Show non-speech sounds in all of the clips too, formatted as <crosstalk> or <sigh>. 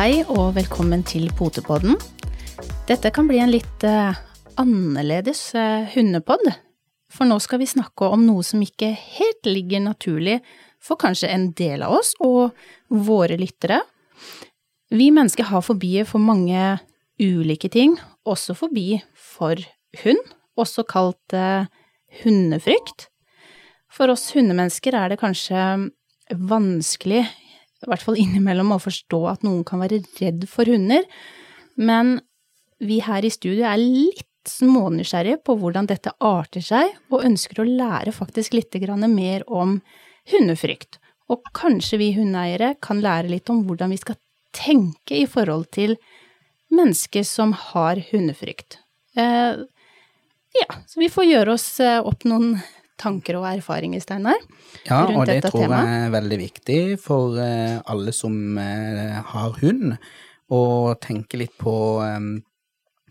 Hei og velkommen til Potepodden. Dette kan bli en litt uh, annerledes uh, hundepod, for nå skal vi snakke om noe som ikke helt ligger naturlig for kanskje en del av oss og våre lyttere. Vi mennesker har fobier for mange ulike ting, også fobi for hund, også kalt uh, hundefrykt. For oss hundemennesker er det kanskje vanskelig, i hvert fall innimellom, å forstå at noen kan være redd for hunder, men vi her i studio er litt smånysgjerrige på hvordan dette arter seg, og ønsker å lære faktisk litt mer om hundefrykt. Og kanskje vi hundeeiere kan lære litt om hvordan vi skal tenke i forhold til mennesker som har hundefrykt. Eh, ja, så vi får gjøre oss eh, opp noen tanker og erfaringer, Steinar, Ja, og det tror temaet. jeg er veldig viktig for eh, alle som eh, har hund, å tenke litt på, eh,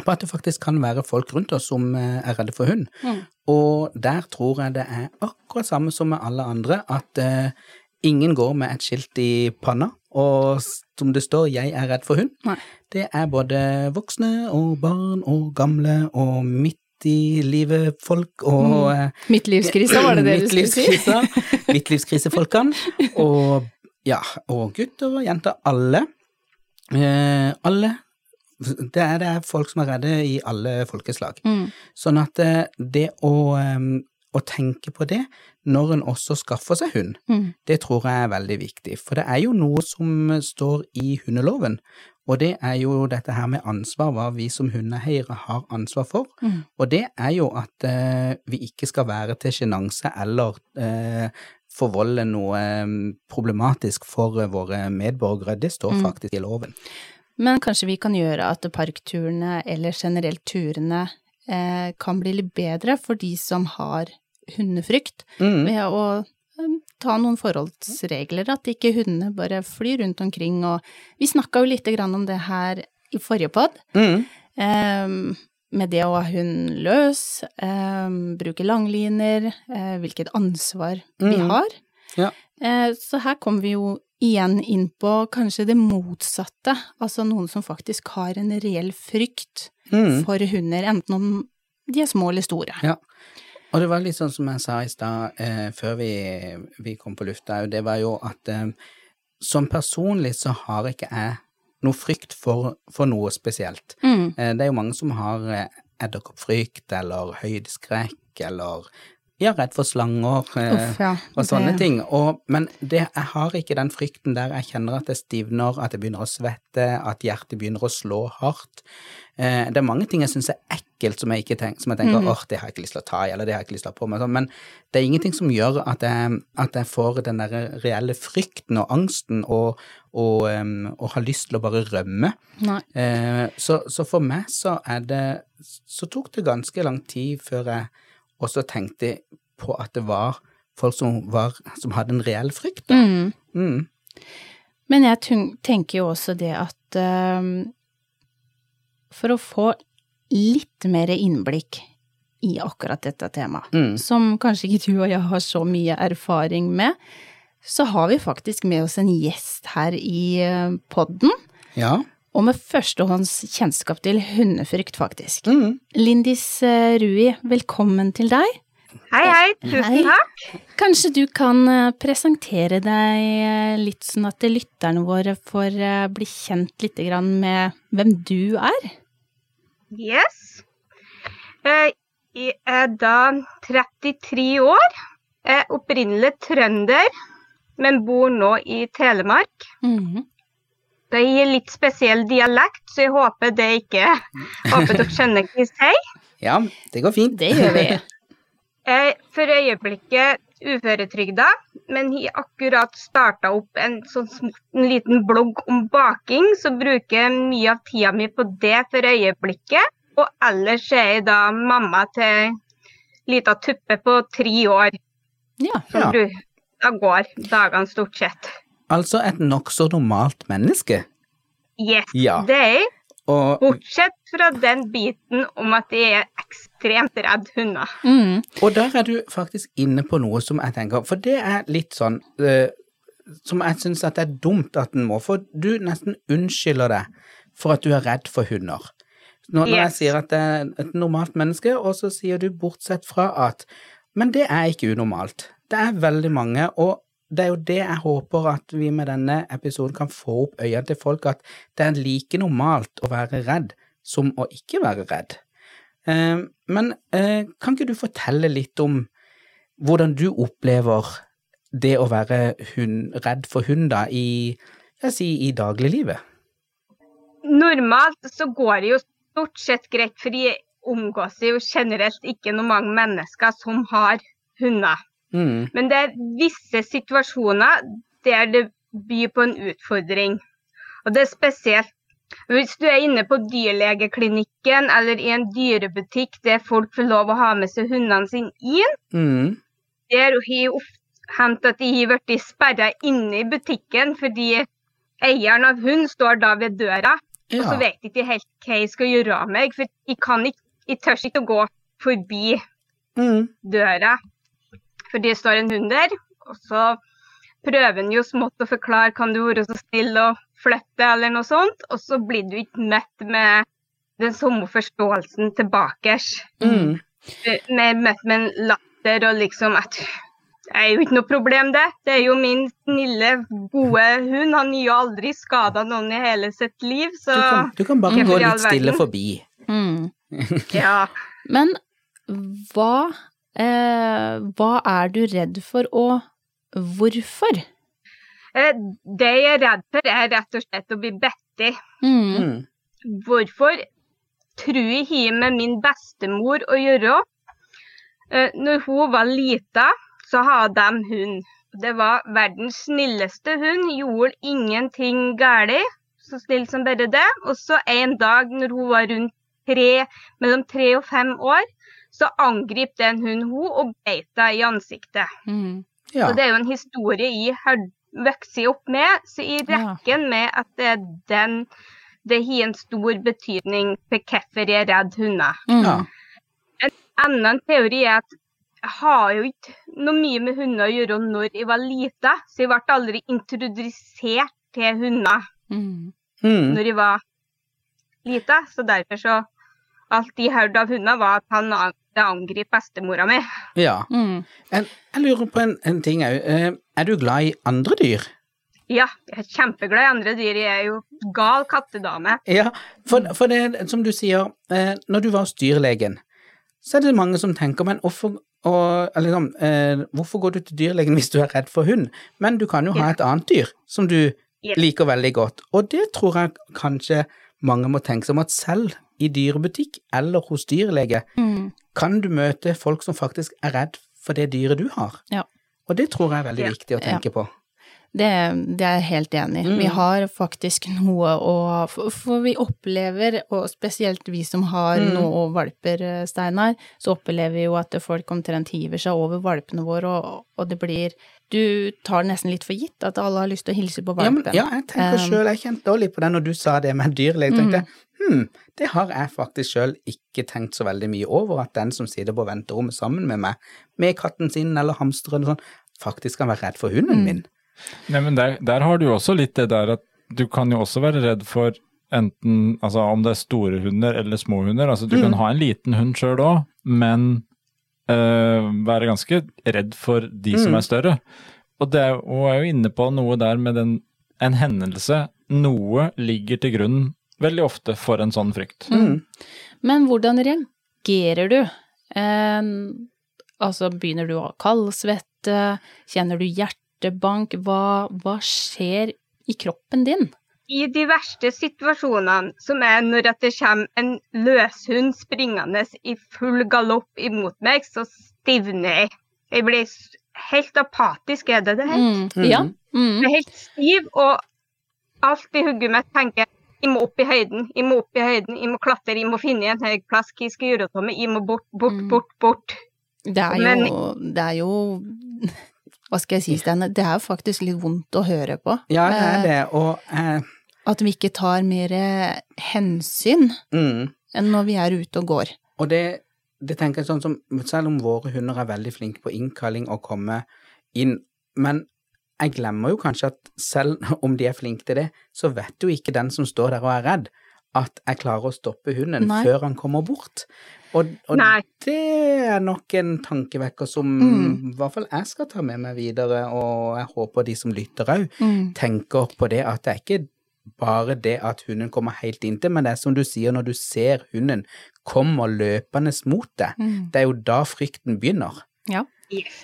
på at det faktisk kan være folk rundt oss som er redde for hund. Mm. Og der tror jeg det er akkurat samme som med alle andre, at ingen går med et skilt i panna, og som det står 'jeg er redd for hund'. Nei. Det er både voksne og barn og gamle og midt i livet folk og mm. Midtlivskrisa, var det det du skulle si? Midtlivskrisefolkene. <laughs> Og ja, og gutter og jenter. Alle. Eh, alle. Det er, det er folk som er redde i alle folkeslag. Mm. Sånn at eh, det å, eh, å tenke på det når en også skaffer seg hund, Mm. det tror jeg er veldig viktig. For det er jo noe som står i hundeloven, og det er jo dette her med ansvar, hva vi som hundeeiere har ansvar for. Mm. Og det er jo at eh, vi ikke skal være til sjenanse eller eh, forvolde noe eh, problematisk for eh, våre medborgere. Det står Mm. faktisk i loven. Men kanskje vi kan gjøre at parkturene, eller generelt turene, eh, kan bli litt bedre for de som har hundefrykt, Mm. ved å eh, ta noen forholdsregler, at ikke hundene bare flyr rundt omkring, og vi snakka jo lite grann om det her i forrige pod, Mm. um, med det å ha hund løs, um, bruke langliner, uh, hvilket ansvar vi Mm. har. Ja. Eh, så her kommer vi jo igjen inn på kanskje det motsatte, altså noen som faktisk har en reell frykt Mm. for hunder, enten om de er små eller store. Ja. Og det var litt sånn som jeg sa i stad, eh, før vi, vi kom på lufta, og det var jo at eh, som personlig så har ikke jeg noe frykt for, for noe spesielt. Mm. Eh, det er jo mange som har eh, edderkoppfrykt eller høydeskrekk eller ja, redd for slanger. eh, Uff, ja. og sånne Det- ting. Og, men det, jeg har ikke den frykten der jeg kjenner at jeg stivner, at jeg begynner å svette, at hjertet begynner å slå hardt. Eh, det er mange ting jeg syns er ekkelt som jeg, ikke tenk, som jeg tenker mm. åh, det har jeg ikke lyst til å ta i, eller det har jeg ikke lyst til å ha på meg. sånn, Men det er ingenting som gjør at jeg, at jeg får den der reelle frykten og angsten og, og, um, og har lyst til å bare rømme. Eh, så, så for meg så er det Så tok det ganske lang tid før jeg også tenkte jeg på at det var folk som, var, som hadde en reell frykt. Da. Mm. Mm. Men jeg tenker jo også det at ehm, for å få litt mer innblikk i akkurat dette temaet, Mm. som kanskje ikke du og jeg har så mye erfaring med, så har vi faktisk med oss en gjest her i eh, podden, Ja. Og med førstehånds kjennskap til hundefrykt, faktisk. Mm. Lindis eh, Rui, velkommen til deg. Hei, hei. Tusen Hei. takk. Kanskje du kan eh, presentere deg eh, litt sånn at lytterne våre får bli kjent litt med hvem du er? Yes. Eh, Jeg er da 33 år. Jeg er opprinnelig trønder, men bor nå i Telemark. Mhm. Det gir litt spesiell dialekt, så jeg håper det ikke <laughs> Håper dere skjønner hva jeg sier. ja, det går fint. Det gjør vi. <laughs> Jeg er for øyeblikket uføretrygda, men har akkurat starta opp en sånn en liten blogg om baking, så bruker jeg mye av tida mi på det for øyeblikket. Og ellers er jeg da mamma til lita tuppe på tre år. Ja. Som Ja. Da går dagene stort sett. Altså et nokså normalt menneske. Yes, Ja. det er jeg. Og, Bortsett fra den biten om at jeg er ekstremt redd hunder. Mm. og der er du faktisk inne på noe som jeg tenker For det er litt sånn uh, som jeg syns at det er dumt at den må, for du nesten unnskylder deg for at du er redd for hunder. Når, når jeg sier at det er et normalt menneske, og så sier du bortsett fra at Men det er ikke unormalt. Det er veldig mange, og det er jo det jeg håper at vi med denne episoden kan få opp øynene til folk, at det er like normalt å være redd som å ikke være redd. Eh, men eh, kan ikke du fortelle litt om hvordan du opplever det å være hund, redd for hund da, i, sier, i dagliglivet? Normalt så går det jo stort sett greit, for jeg omgås jo generelt ikke noen mange mennesker som har hunder. Mm, Men det er visse situasjoner der det byr på en utfordring. Og det er spesielt hvis du er inne på dyrlegeklinikken eller i en dyrebutikk der folk får lov å ha med seg hundene sine inn, mm, der har hendt at de har blitt sperra inne i butikken fordi eieren av hund står da ved døra. Og så vet jeg ikke helt hva jeg skal gjøre av meg, for jeg kan ikke, jeg tør ikke å gå forbi Mm, døra fordi det står en hund der. Og så prøver han jo smått å forklare kan du være så snill å flytte eller noe sånt, og så blir du ikke møtt med den samme forståelsen tilbake. mm, Mer møtt med en latter og liksom at det er jo ikke noe problem, det. Det er jo min snille, gode hund. Han har jo aldri skada noen i hele sitt liv, så du, kan, du kan bare gå litt stille forbi. Mm. ja. Men hva, hva er du redd for, og hvorfor? Eh, Det jeg er redd for, er rett og slett å bli bitt. Mm. Mm, Hvorfor tror jeg har med min bestemor å gjøre. Eh, Når hun var lita, så hadde de hund. Det var verdens snilleste hund, gjorde ingenting galt. Så snill som bare det. Og så en dag når hun var rundt tre, mellom tre og fem år, så angrep den hunden hun og beit henne i ansiktet. Mm. ja. Så det er jo en historie jeg har vokst opp med, så jeg Ja. med at det er den det har en stor betydning for hvorfor jeg er redd hunder. Mm. ja. En annen teori er at jeg har jo ikke noe mye med hunder å gjøre når jeg var lita, så jeg ble aldri introdusert til hunder Mm. Mm, når jeg var lita. Så derfor så Alt de hørte av hunder, var at han an- det angrep bestemora mi. ja. Mm. Jeg, jeg lurer på en, en ting òg. Eh, er du glad i andre dyr? Ja, jeg er kjempeglad i andre dyr. Jeg er jo gal kattedame. Ja, for, for det som du sier, eh, når du var hos dyrlegen, så er det mange som tenker, men hvorfor, og, eller, sånn, eh, hvorfor går du til dyrlegen hvis du er redd for hund? Men du kan jo ha et annet dyr som du Ja. liker veldig godt, og det tror jeg kanskje mange må tenke seg om at selv i dyrebutikk eller hos dyrlege Mm. kan du møte folk som faktisk er redd for det dyret du har. Ja. Og det tror jeg er veldig Ja. viktig å tenke på. Det, det er jeg helt enig i. Mm. Vi har faktisk noe å For for vi opplever, og spesielt vi som har Mm. noe valper, eh, Steinar, så opplever vi jo at folk omtrent hiver seg over valpene våre, og, og det blir Du tar det nesten litt for gitt at alle har lyst til å hilse på Ja, men, valpen. ja, jeg tenker Um, selv, jeg kjente dårlig litt på det når du sa det med dyrlege. Jeg tenkte, Mm. hm, det har jeg faktisk selv ikke tenkt så veldig mye over, at den som sitter på venterommet sammen med meg, med katten sin eller hamsteren og sånn, faktisk kan være redd for hunden Mm. min. Nei, men der, der har du jo også litt det der at du kan jo også være redd for enten altså om det er store hunder eller små hunder. Altså du Mm. kan ha en liten hund sjøl òg, men øh, være ganske redd for de som Mm. er større. Og det er, hun er jo inne på noe der med den, en hendelse. Noe ligger til grunn veldig ofte for en sånn frykt. Mm. Men hvordan reagerer du? Eh, altså, begynner du å ha kaldsvette? Kjenner du hjertebank? Hva, hva skjer i kroppen din? I de verste situasjonene, som er når at det kommer en løshund springende i full galopp imot meg, så stivner jeg. Jeg blir helt apatisk, er det det her? Mm. Mm. Ja. Jeg Mm. er helt stiv, og alt i hodet mitt tenker jeg må opp i høyden, jeg må opp i høyden, jeg må klatre, jeg må finne en høy plass. Hva skal jeg gjøre av meg? Jeg må bort, bort, Mm. bort, bort. Det er Men- det er jo Hva skal jeg si, Steine? Det er jo faktisk litt vondt å høre på. Ja, det er Eh, det, og eh, At vi ikke tar mer hensyn mm. enn når vi er ute og går. Og det, det tenker jeg sånn som, selv om våre hunder er veldig flinke på innkalling og komme inn, men jeg glemmer jo kanskje at selv <laughs> om de er flinke til det, så vet jo ikke den som står der og er redd, at jeg klarer å stoppe hunden Nei. før han kommer bort. Og, og det er nok en tankevekker som Mm. i hvert fall jeg skal ta med meg videre, og jeg håper de som lytter òg, Mm. tenker på det at det er ikke bare det at hunden kommer helt inntil, men det er som du sier, når du ser hunden kommer løpende mot deg, Mm. det er jo da frykten begynner. Ja. Yes.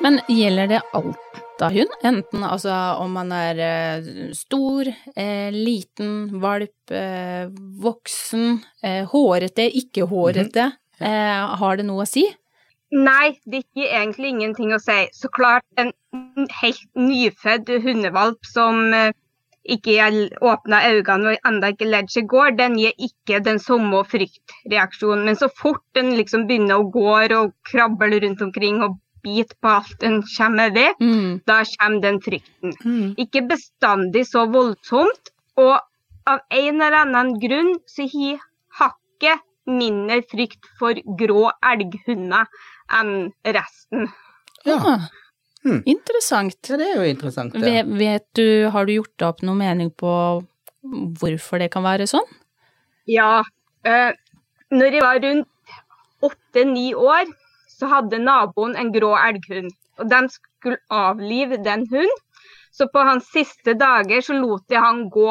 Men gjelder det alt av hund? Enten altså om man er eh, stor, eh, liten, valp, eh, voksen, eh, hårete, ikke hårete. eh, har det noe å si? Nei, det gir egentlig ingenting å si. Så klart, en helt nyfødt hundevalp som eh, ikke åpna øynene og enda ikke ledd seg går, den gir ikke den samme fryktreaksjonen. Men så fort den liksom begynner å gå og krabbe rundt omkring og bite på alt en kommer over, Mm. da kommer den frykten. Ikke bestandig så voldsomt, og av en eller annen grunn så har hakket mindre frykt for grå elghunder enn resten. Ja, Ah, Mm. Interessant. Ja, det er jo interessant. det. Vet, vet du, har du gjort deg opp noen mening på hvorfor det kan være sånn? Ja, eh, når jeg var rundt åtte-ni år, så hadde naboen en grå elghund. Og de skulle avlive den hunden. Så på hans siste dager så lot jeg han gå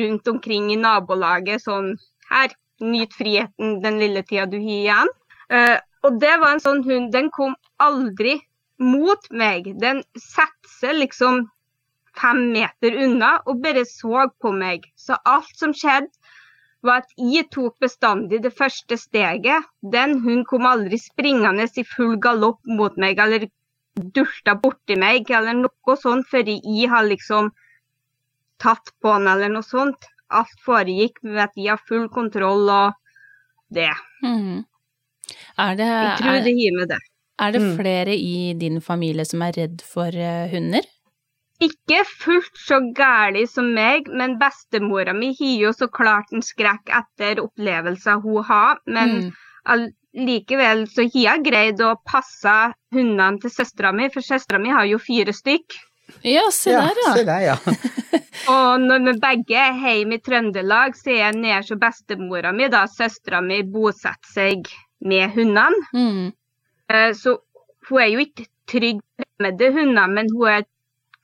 rundt omkring i nabolaget sånn Her, nyt friheten den lille tida du har igjen. Uh, og det var en sånn hund. Den kom aldri mot meg. Den satte seg liksom fem meter unna og bare så på meg. Så alt som skjedde, var at jeg tok bestandig det første steget. Den hun kom aldri springende i full galopp mot meg eller dulta borti meg eller noe sånt før jeg har liksom tatt på den eller noe sånt. Alt foregikk med at jeg har full kontroll og det. Mm. Er det, Jeg tror er, det gir med det. er det Mm. flere i din familie som er redd for eh, hunder? Ikke fullt så gæli som meg, men bestemora mi har jo så klart en skrekk etter opplevelser hun har. Men Mm. likevel så har jeg greid å passe hundene til søstera mi, for søstera mi har jo fire stykk. Ja, se ja, der, ja. Se der, ja. <laughs> Og når vi begge er hjemme i Trøndelag, så er jeg nede hos bestemora mi, da søstera mi bosetter seg med hundene. Mm. Eh, Så hun er jo ikke trygg med fremmede hunder, men hun er,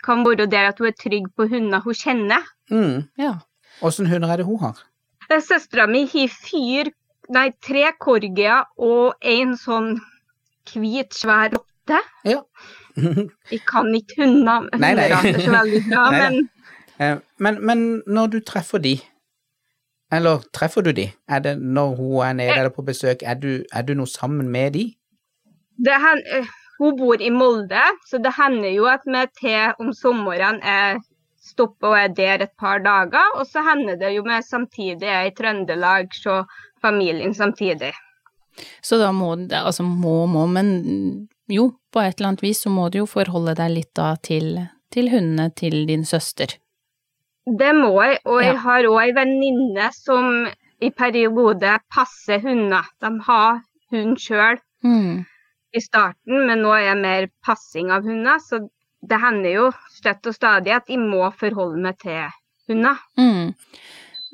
kan være der at hun er trygg på hunder hun kjenner. Mm. ja. Åssen hunder er det hun har? Eh, Søstera mi har fire, nei, tre corgier og en sånn hvit, svær rotte. Ja. Jeg kan ikke hunder, Nei, hunderaser så veldig bra, <laughs> Nei men Eh, men, men når du treffer de, eller treffer du de? Er det når hun er nede eller på besøk, er du, er du noe sammen med de? det hen, eh, hun bor i Molde, så det hender jo at vi til om sommeren er stopper og er der et par dager. Og så hender det jo vi samtidig er i Trøndelag, så familien samtidig. Så da må det, altså må, må, men jo, på et eller annet vis så må du jo forholde deg litt da til, til hundene til din søster. Det må jeg, og jeg Ja. har òg ei venninne som i perioder passer hunder. De har hund sjøl Mm. I starten, men nå er jeg mer passing av hunder. Så det hender jo støtt og stadig at jeg må forholde meg til hunder. Mm.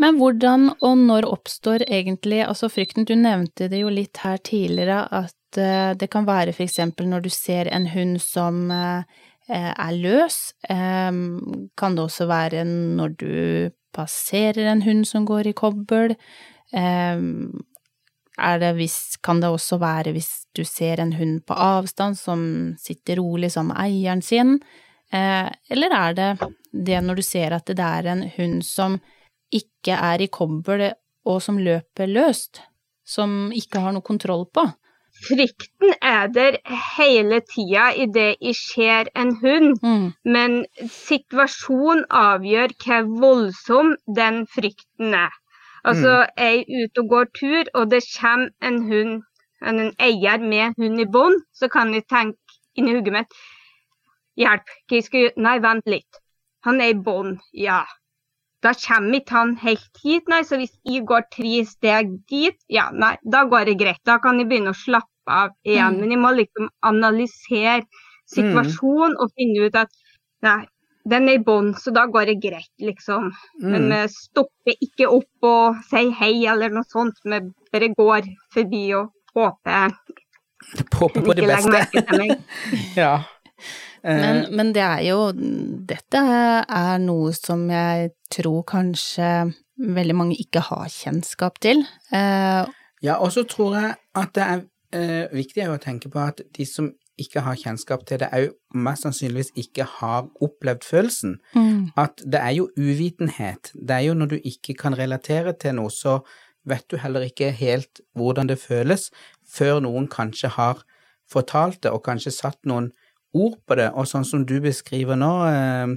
Men hvordan og når oppstår egentlig altså frykten? Du nevnte det jo litt her tidligere at eh, det kan være eksempel når du ser en hund som eh, er løs. Kan det også være når du passerer en hund som går i kobbel? Er det hvis, kan det også være hvis du ser en hund på avstand som sitter rolig som eieren sin? Eh, eller er det det når du ser at det er en hund som ikke er i kobbel og som løper løst, som ikke har noe kontroll på? Frykten er der hele tida idet jeg ser en hund. Mm. Men situasjonen avgjør hvor voldsom den frykten er. Altså, jeg er ute og går tur, og det kommer en hund, en eier med hund i bånd, så kan jeg tenke inni hodet mitt Hjelp, hva jeg skal gjøre? Nei, vent litt. Han er i bånd, ja. Da kommer ikke han helt hit, nei. Så hvis jeg går tre steg dit, ja, nei, da går det greit. Da kan jeg begynne å slappe av igjen. Mm. Men jeg må liksom analysere situasjonen og finne ut at nei, den er i bånn, så da går det greit, liksom. Men Mm. vi stopper ikke opp og sier hei eller noe sånt. Vi bare går forbi og håper Håper på det beste. <laughs> Ja. Eh, Men, men det er jo Dette er noe som jeg tror kanskje veldig mange ikke har kjennskap til. Eh, Ja, og så tror jeg at det er eh, viktig å tenke på at de som ikke har kjennskap til det, òg mest sannsynligvis ikke har opplevd følelsen. mm, At det er jo uvitenhet. Det er jo når du ikke kan relatere til noe, så vet du heller ikke helt hvordan det føles, før noen kanskje har fortalt det, og kanskje satt noen ord på det. Og sånn som du beskriver nå, eh,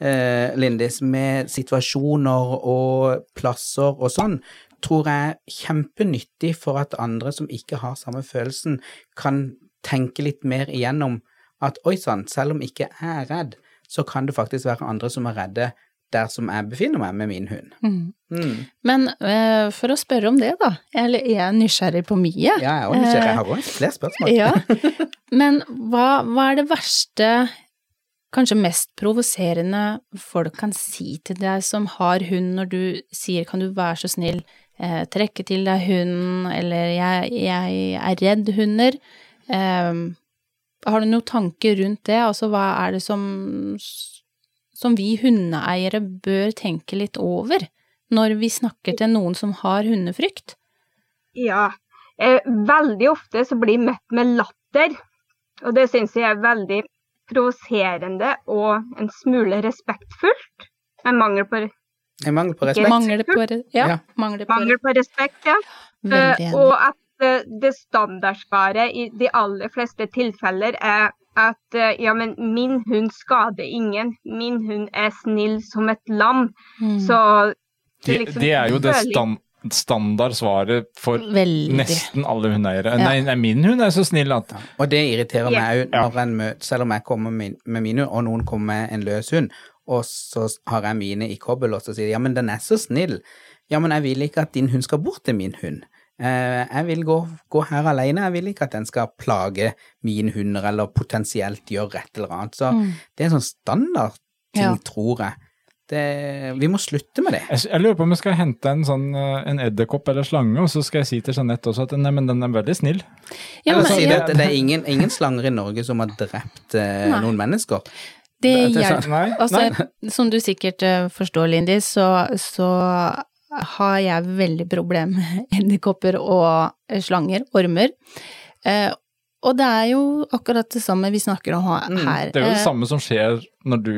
eh, Lindis, med situasjoner og plasser og sånn, tror jeg er kjempenyttig for at andre som ikke har samme følelsen, kan tenke litt mer igjennom at oi sann, selv om ikke jeg er redd, så kan det faktisk være andre som er redde der som jeg befinner meg med min hund. mm. Mm. Men uh, for å spørre om det, da. Eller er jeg nysgjerrig på mye? Ja, jeg er også nysgjerrig. Jeg har også flere spørsmål. Ja. <laughs> Men hva, hva er det verste, kanskje mest provoserende folk kan si til deg som har hund, når du sier kan du være så snill, eh, trekke til deg hunden, eller jeg, jeg er redd hunder. Eh, har du noen tanker rundt det? Altså hva er det som, som vi hundeeiere bør tenke litt over når vi snakker til noen som har hundefrykt? Ja. Eh, veldig ofte så blir jeg møtt med latter. Og det syns jeg er veldig provoserende og en smule respektfullt. En mangel på, en mangel på respekt. Mangel på, re- ja, Ja. Mangel på mangel på respekt, ja. Eh, og at det standardsvaret i de aller fleste tilfeller er at eh, ja, men min hund skader ingen. Min hund er snill som et lam. Mm. Så Det, liksom det er jo det stand, standard svaret for Veldig. nesten alle hundeeiere. Ja. Nei, nei, min hund er så snill at Og det irriterer yeah. meg òg ja. Selv om jeg kommer med, med min hund, og noen kommer med en løs hund, og så har jeg mine i kobbel, og så sier de ja, men den er så snill. Ja, men jeg vil ikke at din hund skal bort til min hund. Eh, jeg vil gå, gå her alene, jeg vil ikke at den skal plage mine hunder eller potensielt gjøre et eller annet. Så Mm. det er en sånn standardting, Ja. tror jeg. Det, vi må slutte med det. jeg, jeg lurer på om jeg skal hente en sånn eh, en edderkopp eller slange, og så skal jeg si til Jeanette også at nei, men den er veldig snill. Ja, men, si det ja, det, det er ingen, ingen slanger i Norge som har drept eh, noen mennesker. det det er hjelper. sånn- Nei, Altså, som du sikkert eh, forstår, Lindy, så, så har jeg veldig problem med edderkopper og slanger, ormer. Eh, og det er jo akkurat det samme vi snakker om her. Mm, Det er jo det Eh, samme som skjer når du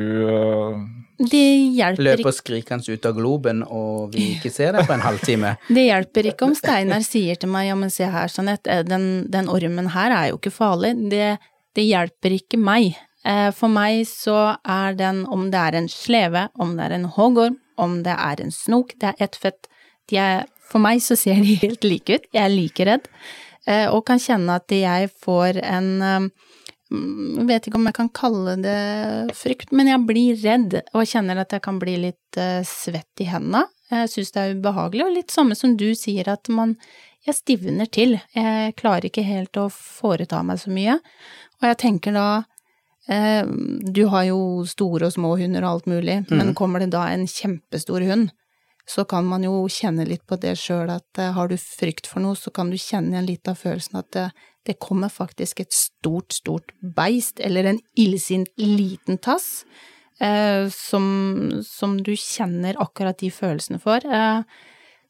det hjelper Løper skrikende ut av globen, og vi ikke ser det på en halvtime. <laughs> Det hjelper ikke om Steinar sier til meg ja, men se her, Jeanette, den, den ormen her er jo ikke farlig. Det, det hjelper ikke meg. Eh, For meg så er den, om det er en sleve, om det er en hoggorm, om det er en snok, det er ett fett. Er, for meg så ser de <laughs> helt like ut. Jeg er like redd. eh, Og kan kjenne at jeg får en eh, mm, Jeg vet ikke om jeg kan kalle det frykt, men jeg blir redd og kjenner at jeg kan bli litt eh, svett i hendene. Jeg syns det er ubehagelig, og litt samme som du sier, at man Jeg stivner til. Jeg klarer ikke helt å foreta meg så mye. Og jeg tenker da eh, Du har jo store og små hunder og alt mulig, men kommer det da en kjempestor hund, så kan man jo kjenne litt på det sjøl at eh, har du frykt for noe, så kan du kjenne igjen litt av følelsen at det, det kommer faktisk et stort, stort beist, eller en illsint liten tass, eh, som, som du kjenner akkurat de følelsene for. Eh,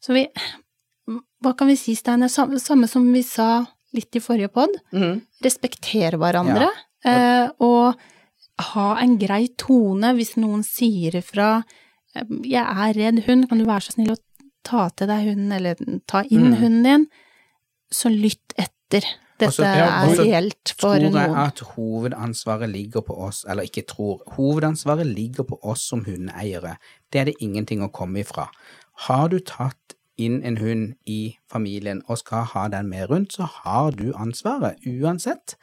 så vi Hva kan vi si, Steinar? Samme, samme som vi sa litt i forrige pod. Respektere hverandre, eh, og ha en grei tone hvis noen sier ifra eh, 'jeg er redd hund, kan du være så snill å ta til deg hunden', eller 'ta inn Mm. hunden din', så lytt etter. Dette altså, ja, er også reelt for tror jeg noen. at hovedansvaret ligger på oss, eller ikke tror, hovedansvaret ligger på oss som hundeeiere. Det er det ingenting å komme ifra. Har du tatt inn en hund i familien og skal ha den med rundt, så har du ansvaret, uansett,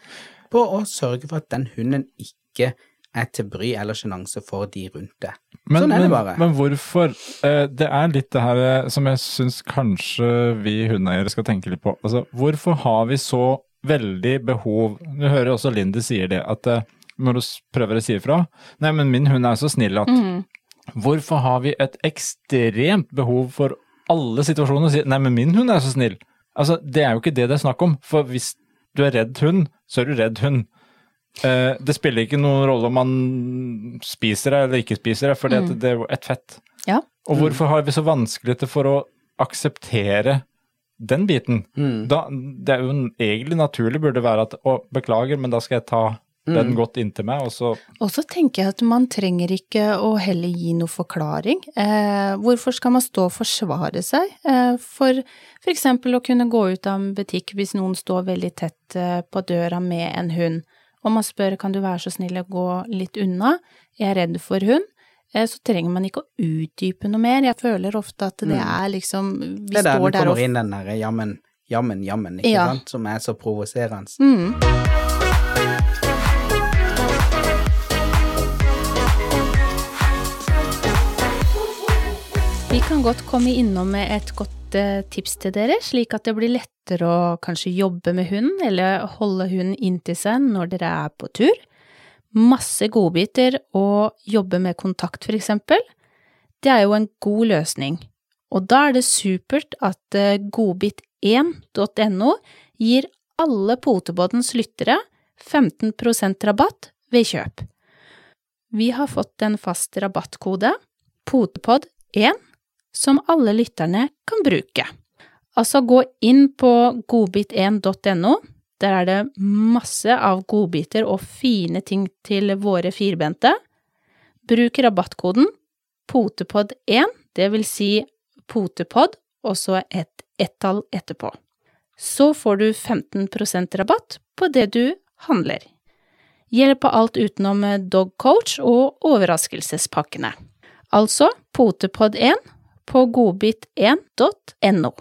på å sørge for at den hunden ikke er til bry eller sjenanse for de rundt deg. Men, Sånn er det bare. men hvorfor eh, Det er litt det her eh, som jeg syns kanskje vi hundeeiere skal tenke litt på. Altså, hvorfor har vi så veldig behov Du hører også Lindy sier det, at eh, når du prøver å si ifra Nei, men min hund er så snill at Mm. Hvorfor har vi et ekstremt behov for alle situasjoner å si Nei, men min hund er så snill. Altså, det er jo ikke det det er snakk om. For hvis du er redd hund, så er du redd hund. Eh, det spiller ikke noen rolle om man spiser det eller ikke spiser det, for Mm. det er jo et fett. Ja. Og hvorfor har vi så vanskeligheter for å akseptere den biten? Mm. Da, det er jo egentlig naturlig burde være at å, beklager, men da skal jeg ta. Den godt inntil meg, og så Og så tenker jeg at man trenger ikke å heller gi noe forklaring. Eh, hvorfor skal man stå og forsvare seg? Eh, for for eksempel å kunne gå ut av en butikk hvis noen står veldig tett eh, på døra med en hund, og man spør kan du være så snill å gå litt unna, jeg er redd for hund, eh, så trenger man ikke å utdype noe mer. Jeg føler ofte at det Mm. er liksom Vi Det er der står den der og kommer inn, den derre jammen, jammen, jammen, ikke Ja. sant, som er så provoserende. Mm. Kan godt komme innom med et godt eh, tips til dere, slik at det blir lettere å kanskje jobbe med hunden, eller holde hunden inntil seg når dere er på tur. Masse godbiter og jobbe med kontakt, for eksempel. Det er jo en god løsning, og da er det supert at eh, godbit1.no gir alle Poteboddens lyttere 15% rabatt ved kjøp. Vi har fått en fast rabattkode, potepod1, som alle lytterne kan bruke. Altså gå inn på godbit1.no, der er det masse av godbiter og fine ting til våre firbente. Bruk rabattkoden potepod1, det vil si potepod, og så et ett-tall etterpå. Så får du 15% rabatt på det du handler. Hjelp på alt utenom dog coach og overraskelsespakkene. Altså potepod1 på godbit1.no.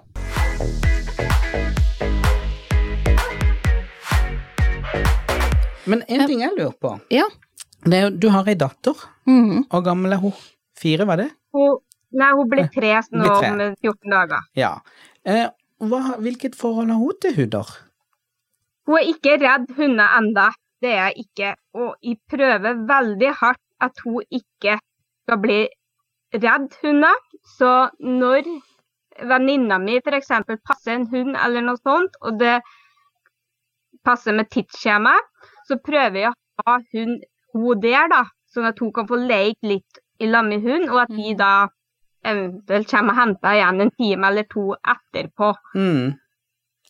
Men en ting jeg lurer på, Ja. det er du har ei datter, Mhm. hvor gammel er hun? Fire, var det? Hun, nei, hun blir tre nå Blir tre. om 14 dager. Ja. Eh, hva, hvilket forhold har hun til hunder? Hun er ikke redd hunder enda. Det er jeg ikke. Og jeg prøver veldig hardt at hun ikke skal bli redd hunder. Så når venninna mi f.eks. passer en hund eller noe sånt, og det passer med tidsskjema, så prøver jeg å ha hun, hun der, da. Sånn at hun kan få leke litt i lag med hund, og at vi da eventuelt kommer og henter igjen en time eller to etterpå. Mm.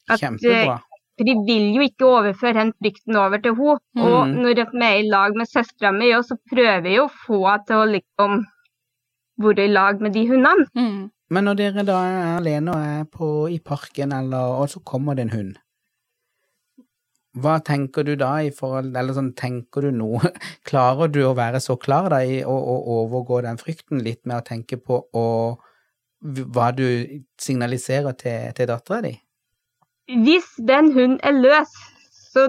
At, Kjempebra. For de vil jo ikke overføre den frykten over til henne. Og Mm. når jeg er med i lag med søstera mi, så prøver jeg å få henne til å liksom være i lag med de hundene. Mm. Men når dere da er alene og er på, i parken, eller, og så kommer det en hund, hva tenker du da i forhold Eller sånn, tenker du noe <laughs> Klarer du å være så klar da i å, å overgå den frykten litt med å tenke på å, hva du signaliserer til, til dattera di? Hvis den hunden er løs, så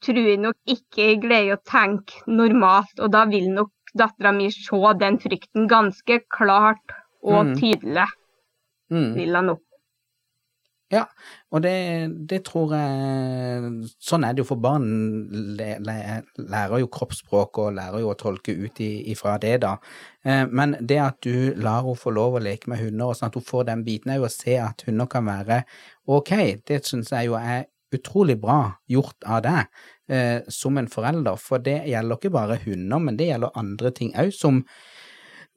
tror jeg nok ikke jeg greier å tenke normalt, og da vil nok dattera mi se den frykten ganske klart og Mm. tydelig. Mm. vil hun nok. Ja, og det, det tror jeg Sånn er det jo for barn. Lærer jo kroppsspråk og lærer jo å tolke ut ifra det, da. Eh, men det at du lar henne få lov å leke med hunder, og sånn at hun får den biten, er jo å se at hunder kan være ok. Det syns jeg jo er utrolig bra gjort av deg eh, som en forelder, for det gjelder ikke bare hunder, men det gjelder andre ting òg, som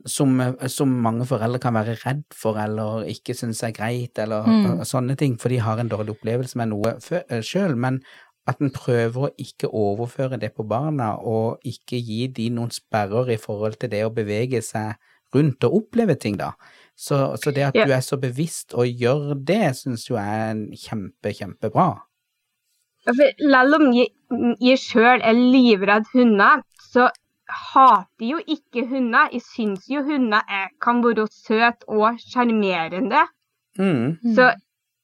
som, som mange foreldre kan være redd for eller ikke synes er greit, eller Mm. uh, sånne ting, for de har en dårlig opplevelse med noe sjøl. Men at en prøver å ikke overføre det på barna, og ikke gi de noen sperrer i forhold til det å bevege seg rundt og oppleve ting, da. Så, så det at Ja. du er så bevisst og gjør det, syns jo jeg er kjempe, kjempebra. Selv om jeg, jeg sjøl er livredd hunder, så hater jo ikke hunder. Jeg syns jo hunder er, kan være søte og sjarmerende. Mm. Så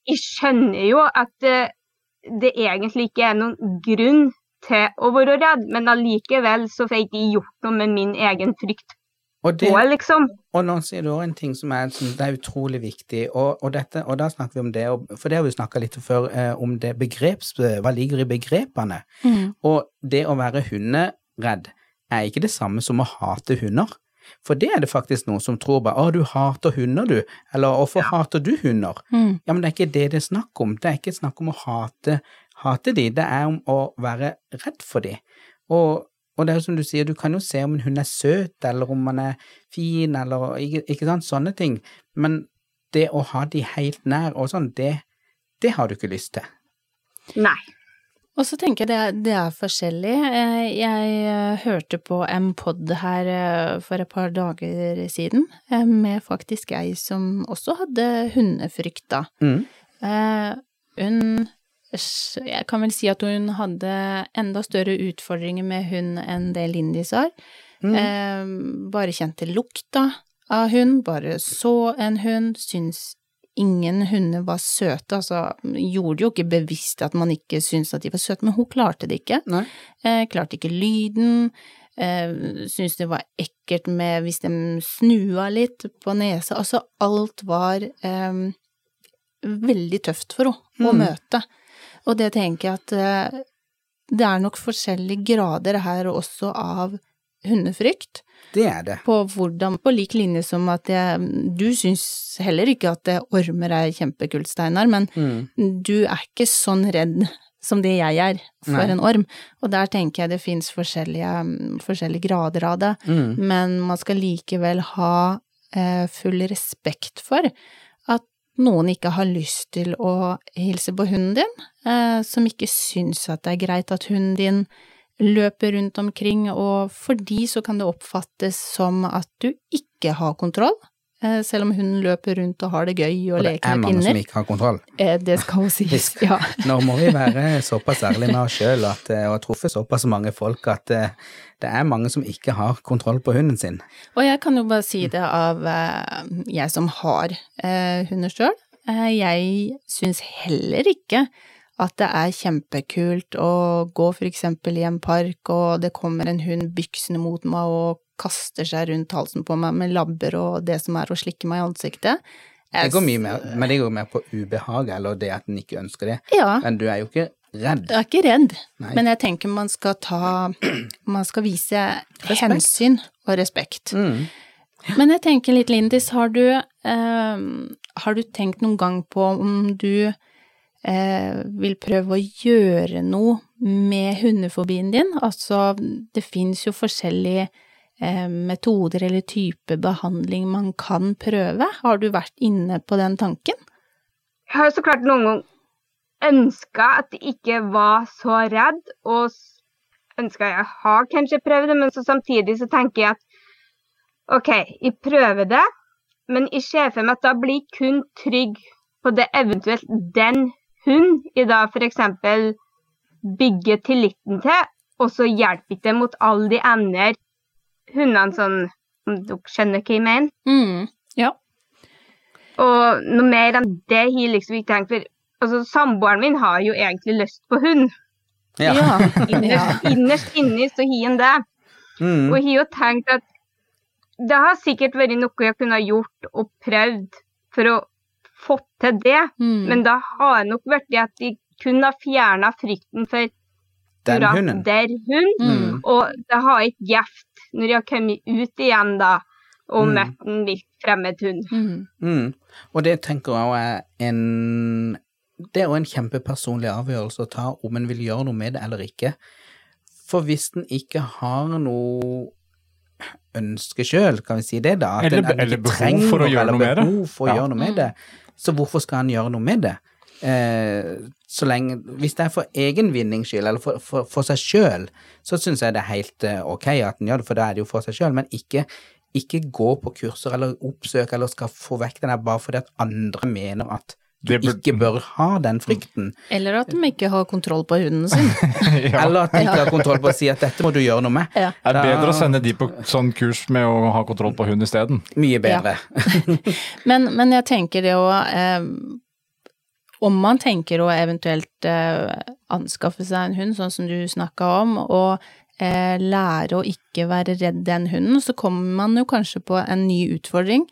jeg skjønner jo at det, det egentlig ikke er noen grunn til å være redd, men allikevel så får jeg ikke gjort noe med min egen frykt Og det, og, liksom. Og nå sier du også en ting som er, som det er utrolig viktig, og, og, dette, og da snakker vi om det, for det har vi snakka litt før, eh, om det begreps, hva ligger i begrepene. Mm. Og det å være hunderedd er ikke det samme som å hate hunder. For det er det faktisk noen som tror bare 'Å, du hater hunder, du', eller 'Hvorfor hater du hunder?' Mm. Ja, men det er ikke det det er snakk om. Det er ikke snakk om å hate, hate de, det er om å være redd for de. Og, og det er jo som du sier, du kan jo se om en hund er søt, eller om han er fin, eller ikke, ikke sant, sånne ting. Men det å ha de helt nær og sånn, det, det har du ikke lyst til. Nei. Og så tenker jeg det er, det er forskjellig. Eh, Jeg eh, hørte på en pod her eh, for et par dager siden, med faktisk ei som også hadde hundefrykt, da. Mm. Eh, Hun Jeg kan vel si at hun hadde enda større utfordringer med hund enn det Lindis har. Mm. Eh, Bare kjente lukta av hund, bare så en hund, syns ingen hunder var søte, altså gjorde jo ikke bevisst at man ikke syntes at de var søte, men hun klarte det ikke. Eh, klarte ikke lyden, eh, syntes det var ekkelt med hvis de snua litt på nesa, altså alt var eh, veldig tøft for henne å Mm. møte. Og det tenker jeg at eh, det er nok forskjellige grader her også av hundefrykt Det er det. på hvordan, på lik linje som at jeg, du syns heller ikke at det ormer er kjempekult, Steinar, men Mm. du er ikke sånn redd som det jeg er for Nei. en orm, og der tenker jeg det fins forskjellige, forskjellige grader av det, Mm. men man skal likevel ha eh, full respekt for noen ikke har lyst til å hilse på hunden din, eh, som ikke syns at det er greit at hunden din løper rundt omkring, og for de så kan det oppfattes som at du ikke har kontroll, selv om hunden løper rundt og har det gøy og, Og det er mange som ikke har kontroll. Eh, det skal hun sies, <laughs> ja. Nå må vi være såpass ærlige med oss sjøl og har truffet såpass mange folk at eh, det er mange som ikke har kontroll på hunden sin. Og jeg kan jo bare si det av eh, jeg som har eh, hunder sjøl. Eh, jeg syns heller ikke at det er kjempekult å gå for eksempel i en park, og det kommer en hund byksende mot meg og kaster seg rundt halsen på meg med labber og det som er å slikke meg i ansiktet. Det går mye mer, men det går mer på ubehag, eller det at en ikke ønsker det. Ja, Men du er jo ikke redd. jeg er ikke redd, Nei. men jeg tenker man skal ta Man skal vise hensyn og respekt. Mm. Men jeg tenker litt, Lindis, har du, eh, har du tenkt noen gang på om du eh, vil prøve å gjøre noe med hundefobien din? Altså, det fins jo forskjellige metoder eller type behandling man kan prøve. Har du vært inne på den tanken? Jeg har så klart noen gang ønska at jeg ikke var så redd, og ønska jeg har kanskje prøvd det, men så samtidig så tenker jeg at OK, jeg prøver det, men jeg ser for meg at da blir kun trygg på det eventuelt den hun i da f.eks. bygger tilliten til, og så hjelper ikke det mot alle de andre hundene sånn Om dere skjønner hva jeg mener? Mm, ja. Og noe mer enn det har jeg liksom ikke tenkt. For altså, samboeren min har jo egentlig lyst på hund. Ja. ja. <laughs> Innerst, innerst inni så har han det. Mm. Og jeg har jo tenkt at det har sikkert vært noe jeg kunne ha gjort og prøvd for å få til det. Mm. Men da har det nok vært det at de kunne ha fjerna frykten for Den akkurat hunden. der hund. Mm. Og det har ikke gjevt når de har kommet ut igjen da og Mm. møtt en vilt fremmed hund. Mm. Mm. Og det tenker jeg er en Det er jo en kjempepersonlig avgjørelse å ta om en vil gjøre noe med det eller ikke. For hvis en ikke har noe ønske sjøl, kan vi si det, da? Eller- en- en eller behov for å gjøre eller noe behov for å Ja. gjøre noe med det. Så hvorfor skal han gjøre noe med det? Eh, så lenge Hvis det er for egen vinnings skyld, eller for, for, for seg sjøl, så syns jeg det er helt eh, ok at en gjør det, for da er det jo for seg sjøl, men ikke, ikke gå på kurser eller oppsøke eller skal få vekk den der bare fordi at andre mener at du bør... ikke bør ha den frykten, Eller at de ikke har kontroll på hunden sin. <laughs> <laughs> ja. eller at de ikke har kontroll på å si at dette må du gjøre noe med. Ja. Det er bedre å sende de på sånn kurs med å ha kontroll på hund isteden. Mye bedre. <laughs> Men, men jeg tenker det å eh, Om man tenker å eventuelt eh, anskaffe seg en hund, sånn som du snakka om, og eh, lære å ikke være redd den hunden, så kommer man jo kanskje på en ny utfordring.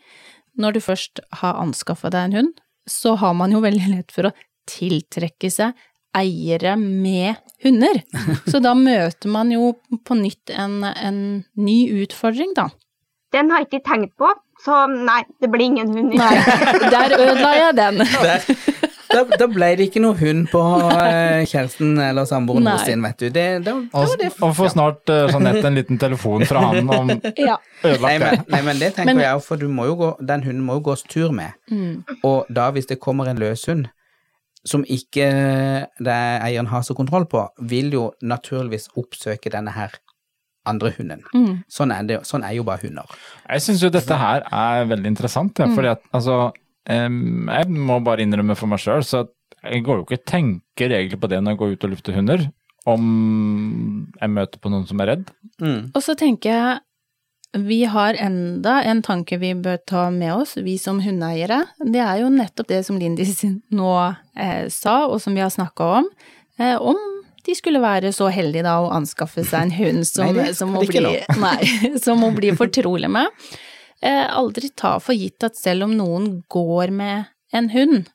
Når du først har anskaffa deg en hund, så har man jo veldig lett for å tiltrekke seg eiere med hunder. <laughs> Så da møter man jo på nytt en, en ny utfordring, da. Den har jeg ikke tenkt på, så nei, det blir ingen hund. Nei, der ødela jeg den. <laughs> Der, da, da ble det ikke noe hund på eh, kjæresten eller samboeren Nei. sin, vet du. Det, da, da var det og får snart uh, Jeanette en liten telefon fra han om <laughs> Ja. Ødelagt det. nei, men det tenker Men- jeg òg, for du må jo gå, den hunden må jo gås tur med. Mm. Og da, hvis det kommer en løshund som ikke det eieren har så kontroll på, vil jo naturligvis oppsøke denne her andre hunden. Mm. Sånn er, det, sånn er jo bare hunder. Jeg syns jo dette her er veldig interessant, ja, fordi at altså Jeg må bare innrømme for meg sjøl, så jeg går jo ikke og tenker egentlig på det når jeg går ut og lufter hunder. Om jeg møter på noen som er redd. Mm. Og så tenker jeg vi har enda en tanke vi bør ta med oss, vi som hundeeiere. Det er jo nettopp det som Lindis <laughs> nå eh, sa, og som vi har snakka om. Eh, om de skulle være så heldige da å anskaffe seg en hund som, Nei, som, må, bli, <laughs> nei, som må bli fortrolig med. Eh, aldri ta for gitt at selv om noen går med en hund,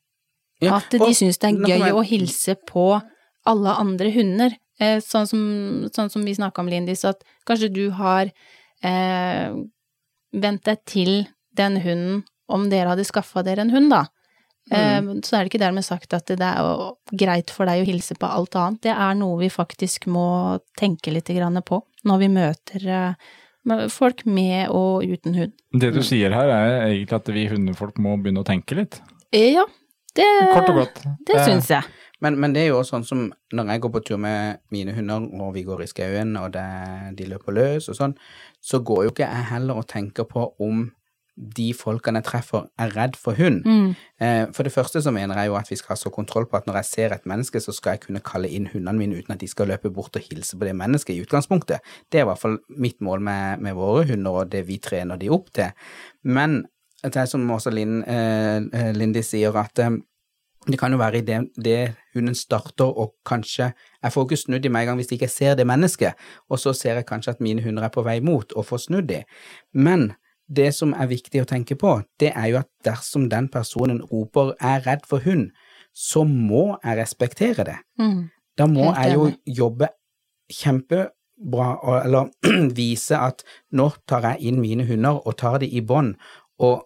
Ja, at de syns det er gøy å hilse på alle andre hunder. Eh, sånn, som, sånn som vi snakka om, Lindis, at kanskje du har eh, vent deg til den hunden om dere hadde skaffa dere en hund, da. Eh, så er det ikke dermed sagt at det er greit for deg å hilse på alt annet. Det er noe vi faktisk må tenke litt på når vi møter folk med og uten hund. Det du sier her er egentlig at vi hundefolk må begynne å tenke litt. Eh, ja, det, Kort og godt. det Eh, syns jeg. Men, men det er jo også sånn som når jeg går på tur med mine hunder, og vi går i skauen, og det, de løper løs og sånn, så går jo ikke jeg heller og tenker på om de folkene jeg treffer, er redd for hund. Mm. Eh, for det første så mener jeg jo at vi skal ha så kontroll på at når jeg ser et menneske, så skal jeg kunne kalle inn hundene mine uten at de skal løpe bort og hilse på det mennesket i utgangspunktet. Det er i hvert fall mitt mål med, med våre hunder og det vi trener de opp til. Men det er som også Linn, eh, eh, Lindy sier, at eh, det kan jo være i det, det hunden starter og kanskje Jeg får ikke snudd i med en gang hvis ikke jeg ser det mennesket, og så ser jeg kanskje at mine hunder er på vei mot og får snudd de. Men det som er viktig å tenke på, det er jo at dersom den personen roper 'er redd for hund', så må jeg respektere det. Mm. Da må Helt jeg jo jobbe kjempebra, eller <clears throat> vise at nå tar jeg inn mine hunder og tar de i bånd, og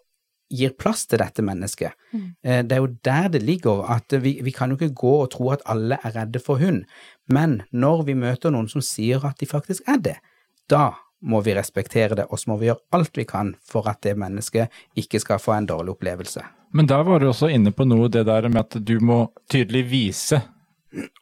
gir plass til dette mennesket. Mm. Eh, Det er jo der det ligger, at vi, vi kan jo ikke gå og tro at alle er redde for hund, men når vi møter noen som sier at de faktisk er det, da må vi respektere det, og så må vi gjøre alt vi kan for at det mennesket ikke skal få en dårlig opplevelse. Men der var du også inne på noe, det der med at du må tydelig vise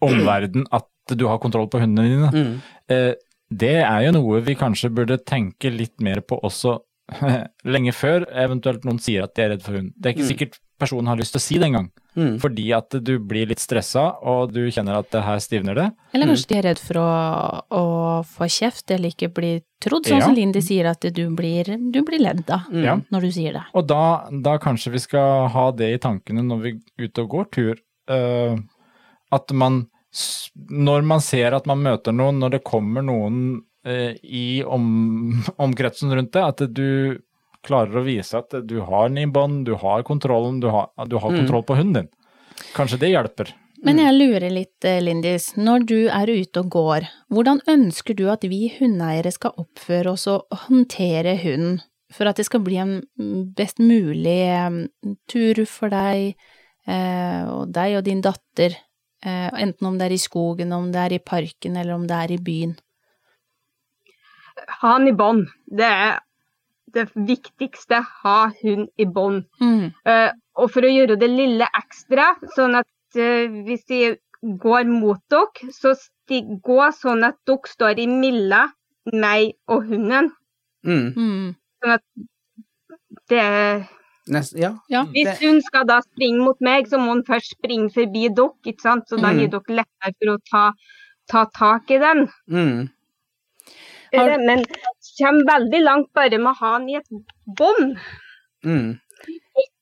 omverdenen at du har kontroll på hundene dine. Mm. Eh, det er jo noe vi kanskje burde tenke litt mer på også <laughs> lenge før eventuelt noen sier at de er redd for hund. Det er ikke sikkert personen har lyst til å si det engang, Mm. fordi at du blir litt stressa og du kjenner at det her stivner det. Eller kanskje de er redd for å, å få kjeft eller ikke bli trodd, sånn Ja. som Lindy sier at du blir, du blir ledd da, Ja. når du sier det. Og da, da kanskje vi skal ha det i tankene når vi er ute og går tur. uh, at man, når man ser at man møter noen, når det kommer noen uh, i om, omkretsen rundt det, at du klarer å vise at du har den i bånd, du har kontrollen, du har, du har kontroll på hunden din. Kanskje det hjelper. Men jeg lurer litt, eh, Lindis, når du er ute og går, hvordan ønsker du at vi hundeeiere skal oppføre oss og håndtere hunden, for at det skal bli en mm, best mulig tur for deg, eh, og deg og din datter, eh, enten om det er i skogen, om det er i parken, eller om det er i byen? Ha han i bånd. Det er det viktigste. Ha hund i bånd. Mm. Uh, og for å gjøre det lille ekstra, sånn at uh, hvis de går mot dere, så gå sånn at dere står i milla, meg og hunden. Mm. Mm. Det er Nest, ja. Ja. Hvis hun skal da springe mot meg, så må hun først springe forbi dere, ikke sant? Så da Mm. gir dere lettere for å ta, ta tak i den. Mm. Har- det, Men kommer veldig langt bare med å ha den i et bånd. Mm.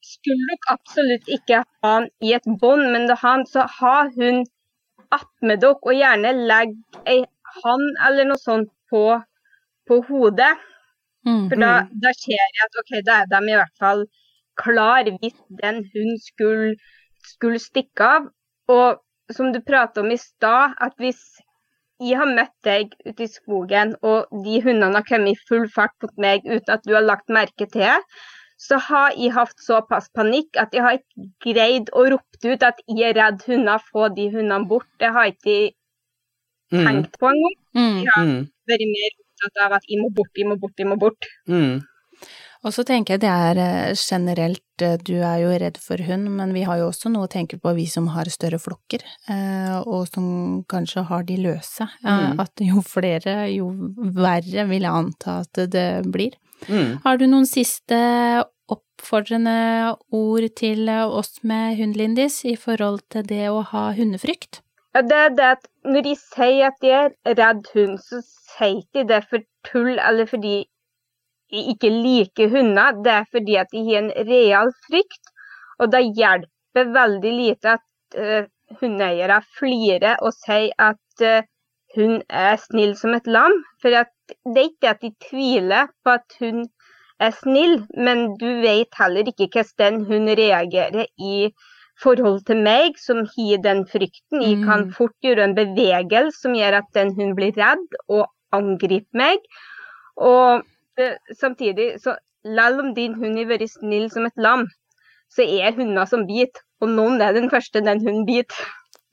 Skulle nok absolutt ikke ha den i et bånd, men da han, så har hun attmed dere, og gjerne legg ei hann eller noe sånt på, på hodet. Mm. For da, da ser jeg at ok, da er de i hvert fall klar hvis den hunden skulle, skulle stikke av. Og som du pratet om i stad, at hvis jeg har møtt deg ute i skogen, og de hundene har kommet i full fart mot meg uten at du har lagt merke til det, så har jeg hatt såpass panikk at jeg har ikke greid å rope ut at jeg er redd hunder, få de hundene bort. Det har jeg ikke Mm. tenkt på engang. Mm. Jeg har Mm. vært mer opptatt av at jeg må bort, jeg må bort, jeg må bort. Mm. Og så tenker jeg det er eh, generelt, eh, du er jo redd for hund, men vi har jo også noe å tenke på, vi som har større flokker, eh, og som kanskje har de løse. Mm. At jo flere, jo verre vil jeg anta at det blir. Mm. Har du noen siste oppfordrende ord til oss med hund, Lindis, i forhold til det å ha hundefrykt? Ja, det er det at når de sier at de er redd hund, så sier de det for tull eller fordi ikke liker hunder. Det er fordi at de har en real frykt. Og det hjelper veldig lite at uh, hundeeiere flirer og sier at uh, hun er snill som et lam. For det er ikke at de tviler på at hun er snill, men du vet heller ikke hvordan hun reagerer i forhold til meg, som har den frykten. Jeg kan Mm. fort gjøre en bevegelse som gjør at den hun blir redd og angriper meg. Og eh, samtidig, så selv om din hund har vært snill som et lam, så er hunder som biter, og noen er den første den hunden biter.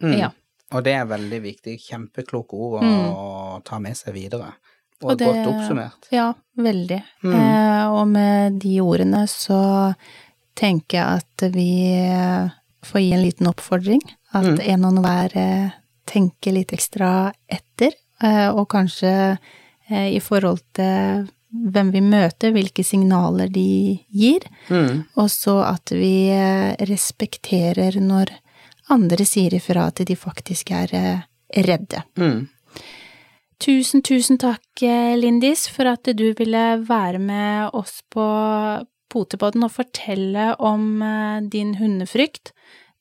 Mm. Ja. Og det er veldig viktig. Kjempekloke ord å Mm. ta med seg videre. Og, Og det- godt oppsummert. Ja, veldig. Mm. Eh, og med de ordene så tenker jeg at vi får gi en liten oppfordring. At Mm. en og hver eh, tenker litt ekstra etter, eh, og kanskje eh, i forhold til hvem vi møter, hvilke signaler de gir. Mm. Og så at vi eh, respekterer når andre sier ifra at de faktisk er eh, redde. Mm. Tusen, tusen takk, eh, Lindis, for at du ville være med oss på Potepodden og fortelle om din hundefrykt.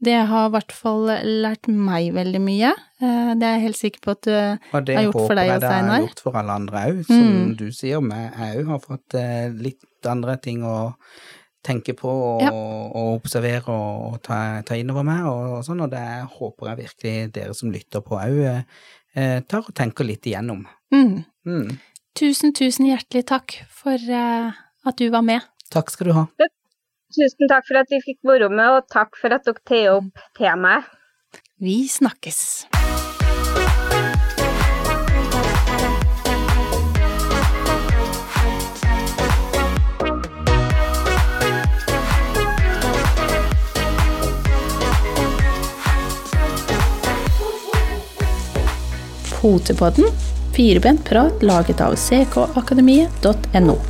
Det har i hvert fall lært meg veldig mye. Eh, Det er jeg helt sikker på at du har gjort for deg Steinar. og det håper jeg det har gjort for alle andre òg, som Mm. du sier. Vi òg har fått eh, litt andre ting å tenke på og, Ja. og observere og, og ta, ta innover meg og, og sånn, og det håper jeg virkelig dere som lytter på òg eh, tar og tenker litt igjennom. mm. Mm. Tusen, tusen hjertelig takk for eh, at du var med. Takk skal du ha. Tusen takk for at vi fikk være med, og takk for at dere tar opp temaet. Vi snakkes. Potepodden, firebent prat laget av ckakademiet.no.